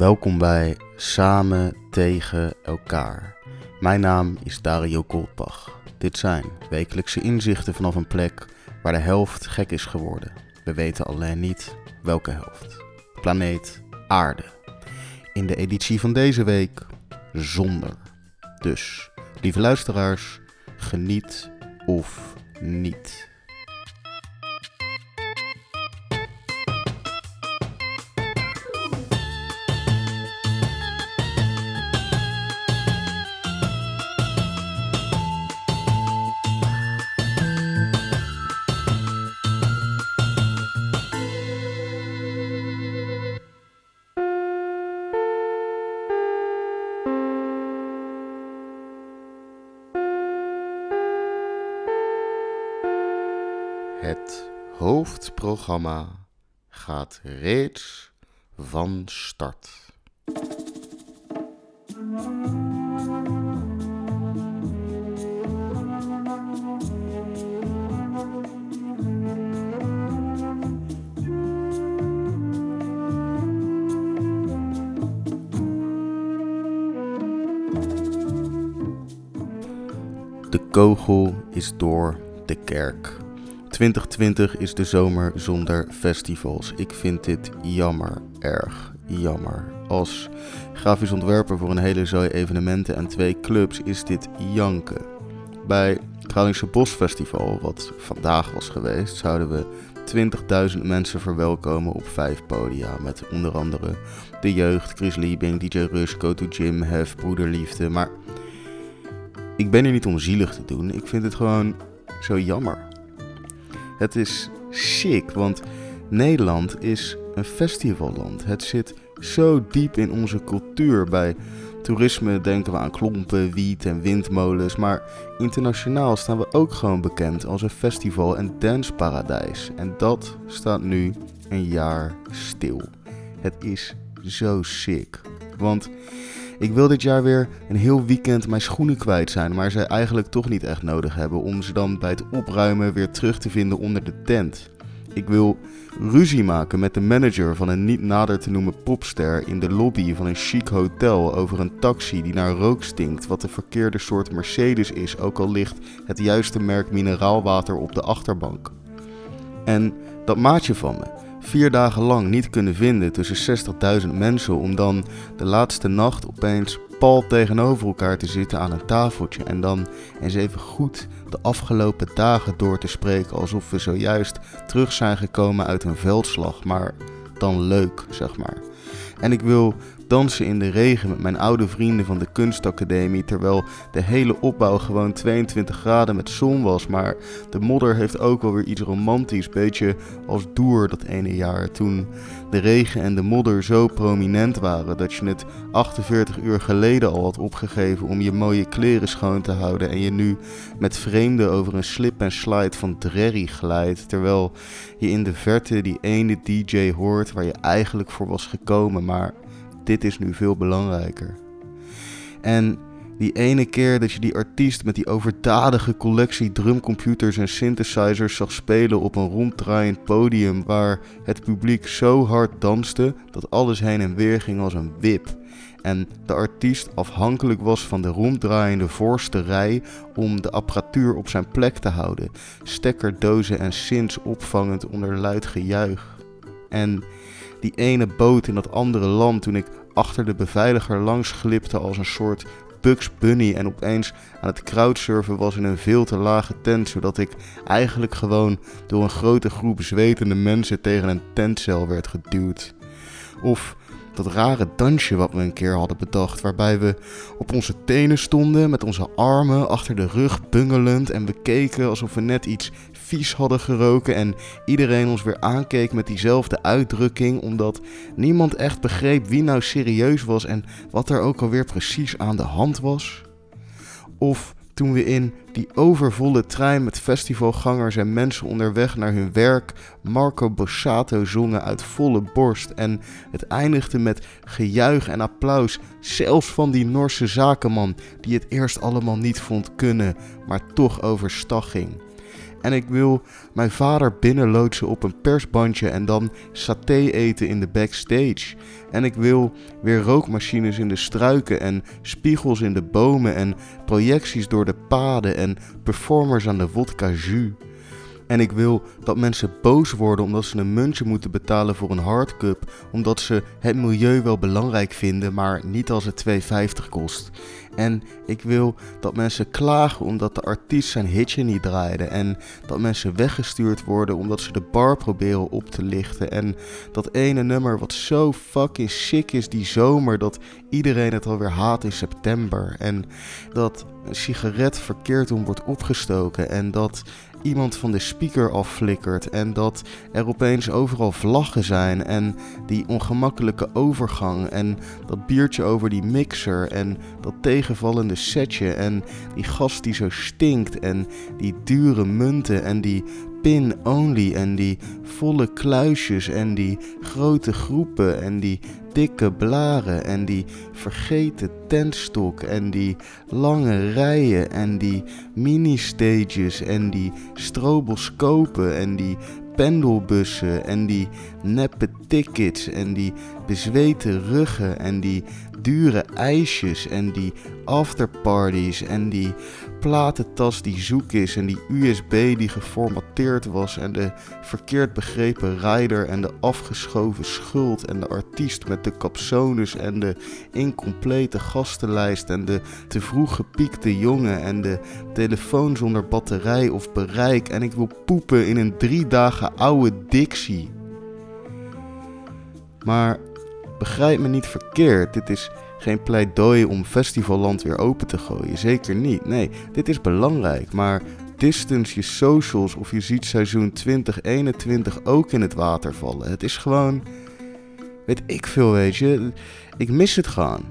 Welkom bij Samen tegen elkaar. Mijn naam is Dario Goldbach. Dit zijn wekelijkse inzichten vanaf een plek waar de helft gek is geworden. We weten alleen niet welke helft. Planeet Aarde. In de editie van deze week zonder. Dus, lieve luisteraars, geniet of niet. Het hoofdprogramma gaat reeds van start. De kogel is door de kerk. 2020 is de zomer zonder festivals. Ik vind dit jammer, erg jammer. Als grafisch ontwerper voor een hele zooi evenementen en twee clubs is dit janken. Bij het Groningse Bosfestival, wat vandaag was geweest, zouden we 20.000 mensen verwelkomen op vijf podia. Met onder andere de jeugd, Chris Liebing, DJ Rush, Go to Gym, Hef, Broederliefde. Maar ik ben hier niet om zielig te doen. Ik vind het gewoon zo jammer. Het is sick, want Nederland is een festivalland. Het zit zo diep in onze cultuur. Bij toerisme denken we aan klompen, wiet en windmolens. Maar internationaal staan we ook gewoon bekend als een festival- en danceparadijs. En dat staat nu een jaar stil. Het is zo sick. Want ik wil dit jaar weer een heel weekend mijn schoenen kwijt zijn, maar ze eigenlijk toch niet echt nodig hebben om ze dan bij het opruimen weer terug te vinden onder de tent. Ik wil ruzie maken met de manager van een niet nader te noemen popster in de lobby van een chic hotel over een taxi die naar rook stinkt, wat de verkeerde soort Mercedes is, ook al ligt het juiste merk mineraalwater op de achterbank. En dat maatje van me, vier dagen lang niet kunnen vinden tussen 60.000 mensen om dan de laatste nacht opeens pal tegenover elkaar te zitten aan een tafeltje en dan eens even goed de afgelopen dagen door te spreken alsof we zojuist terug zijn gekomen uit een veldslag, maar dan leuk, zeg maar. En ik wil dansen in de regen met mijn oude vrienden van de kunstacademie, terwijl de hele opbouw gewoon 22 graden met zon was. Maar de modder heeft ook wel weer iets romantisch, beetje als Doer dat ene jaar, toen de regen en de modder zo prominent waren dat je het 48 uur geleden al had opgegeven om je mooie kleren schoon te houden en je nu met vreemden over een slip en slide van Drerry glijdt, terwijl je in de verte die ene DJ hoort waar je eigenlijk voor was gekomen, maar dit is nu veel belangrijker. En die ene keer dat je die artiest met die overdadige collectie drumcomputers en synthesizers zag spelen op een ronddraaiend podium waar het publiek zo hard danste dat alles heen en weer ging als een wip. En de artiest afhankelijk was van de ronddraaiende voorste rij om de apparatuur op zijn plek te houden, stekkerdozen en synths opvangend onder luid gejuich. En die ene boot in dat andere land toen ik achter de beveiliger langs glipte als een soort Bugs Bunny en opeens aan het crowdsurfen was in een veel te lage tent, zodat ik eigenlijk gewoon door een grote groep zwetende mensen tegen een tentcel werd geduwd. Of dat rare dansje wat we een keer hadden bedacht, waarbij we op onze tenen stonden met onze armen achter de rug bungelend en we keken alsof we net iets hadden geroken en iedereen ons weer aankeek met diezelfde uitdrukking, omdat niemand echt begreep wie nou serieus was en wat er ook alweer precies aan de hand was. Of toen we in die overvolle trein met festivalgangers en mensen onderweg naar hun werk Marco Bossato zongen uit volle borst en het eindigde met gejuich en applaus, zelfs van die Norse zakenman die het eerst allemaal niet vond kunnen, maar toch overstag ging. En ik wil mijn vader binnenloodsen op een persbandje en dan saté eten in de backstage. En ik wil weer rookmachines in de struiken en spiegels in de bomen en projecties door de paden en performers aan de vodka jus. En ik wil dat mensen boos worden omdat ze een muntje moeten betalen voor een hardcup. Omdat ze het milieu wel belangrijk vinden, maar niet als het 2,50 kost. En ik wil dat mensen klagen omdat de artiest zijn hitje niet draaide. En dat mensen weggestuurd worden omdat ze de bar proberen op te lichten. En dat ene nummer wat zo fucking sick is die zomer dat iedereen het alweer haat in september. En dat een sigaret verkeerd om wordt opgestoken. En dat iemand van de speaker afflikkert en dat er opeens overal vlaggen zijn en die ongemakkelijke overgang en dat biertje over die mixer en dat tegenvallende setje en die gast die zo stinkt en die dure munten en die pin-only en die volle kluisjes en die grote groepen en die dikke blaren en die vergeten tentstok en die lange rijen en die mini-stages en die stroboscopen en die pendelbussen en die neppe tickets en die bezweten ruggen en die dure ijsjes en die afterparties en die platentas die zoek is en die USB die geformateerd was en de verkeerd begrepen rider en de afgeschoven schuld en de artiest met de capsones en de incomplete gastenlijst en de te vroeg gepiekte jongen en de telefoon zonder batterij of bereik en ik wil poepen in een drie dagen oude Dixie. Maar begrijp me niet verkeerd, dit is geen pleidooi om festivalland weer open te gooien. Zeker niet. Nee, dit is belangrijk. Maar distance je socials of je ziet seizoen 2021 ook in het water vallen. Het is gewoon. Weet ik veel, weet je. Ik mis het gewoon.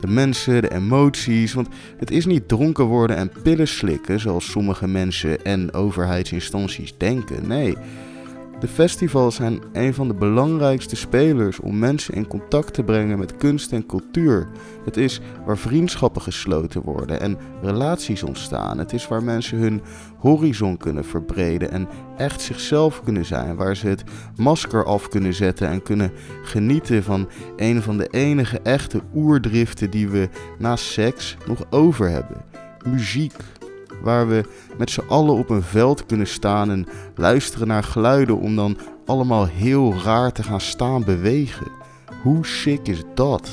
De mensen, de emoties. Want het is niet dronken worden en pillen slikken zoals sommige mensen en overheidsinstanties denken. Nee. De festivals zijn een van de belangrijkste spelers om mensen in contact te brengen met kunst en cultuur. Het is waar vriendschappen gesloten worden en relaties ontstaan. Het is waar mensen hun horizon kunnen verbreden en echt zichzelf kunnen zijn. Waar ze het masker af kunnen zetten en kunnen genieten van een van de enige echte oerdriften die we na seks nog over hebben: muziek waar we met z'n allen op een veld kunnen staan en luisteren naar geluiden om dan allemaal heel raar te gaan staan bewegen. Hoe sick is dat?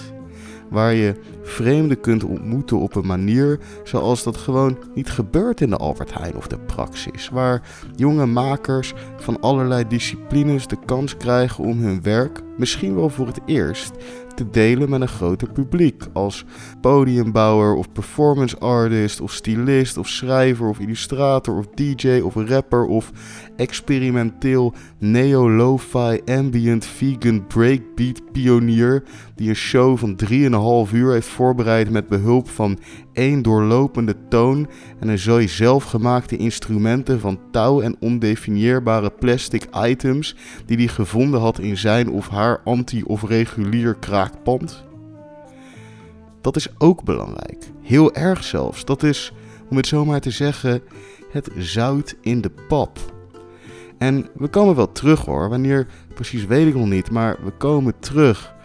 Waar je vreemden kunt ontmoeten op een manier zoals dat gewoon niet gebeurt in de Albert Heijn of de Praxis. Waar jonge makers van allerlei disciplines de kans krijgen om hun werk, misschien wel voor het eerst, te delen met een groter publiek. Als podiumbouwer of performance artist of stylist of schrijver of illustrator of DJ of rapper of experimenteel neo-lo-fi ambient vegan breakbeat pionier die een show van 3,5 uur heeft voorbereid met behulp van één doorlopende toon en een zooi zelfgemaakte instrumenten van touw en ondefinieerbare plastic items die hij gevonden had in zijn of haar anti- of regulier kraakpand? Dat is ook belangrijk. Heel erg zelfs. Dat is, om het zomaar te zeggen, het zout in de pap. En we komen wel terug hoor. Wanneer precies weet ik nog niet, maar we komen terug.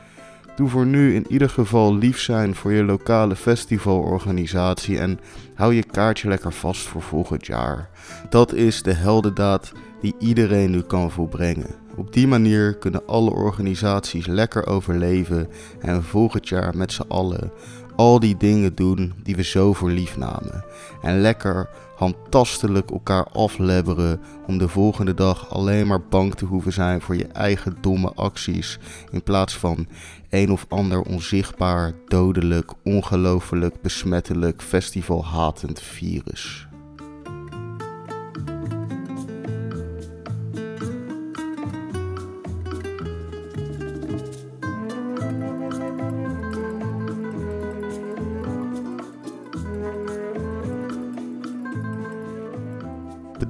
Doe voor nu in ieder geval lief zijn voor je lokale festivalorganisatie en hou je kaartje lekker vast voor volgend jaar. Dat is de heldendaad die iedereen nu kan volbrengen. Op die manier kunnen alle organisaties lekker overleven en volgend jaar met z'n allen al die dingen doen die we zo voor lief namen. En lekker handtastelijk elkaar aflebberen om de volgende dag alleen maar bang te hoeven zijn voor je eigen domme acties in plaats van een of ander onzichtbaar, dodelijk, ongelooflijk, besmettelijk, festivalhatend virus.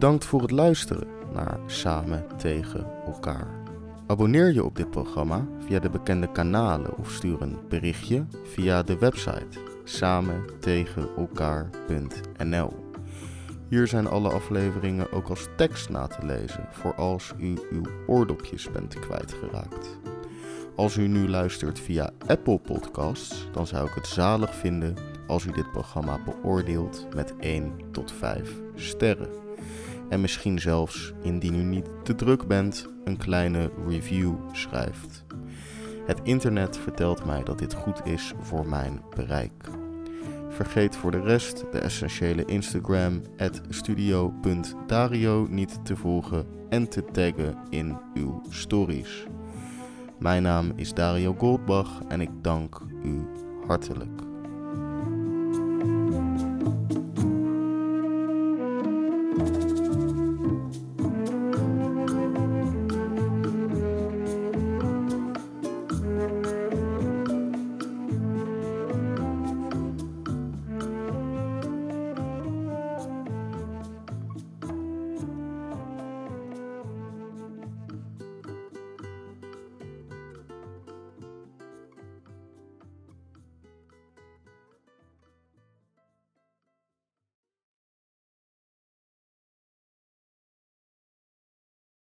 Bedankt voor het luisteren naar Samen tegen elkaar. Abonneer je op dit programma via de bekende kanalen of stuur een berichtje via de website samentegenelkaar.nl. Hier zijn alle afleveringen ook als tekst na te lezen voor als u uw oordopjes bent kwijtgeraakt. Als u nu luistert via Apple Podcasts, dan zou ik het zalig vinden als u dit programma beoordeelt met 1 tot 5 sterren. En misschien zelfs, indien u niet te druk bent, een kleine review schrijft. Het internet vertelt mij dat dit goed is voor mijn bereik. Vergeet voor de rest de essentiële Instagram studio.dario niet te volgen en te taggen in uw stories. Mijn naam is Dario Goldbach en ik dank u hartelijk.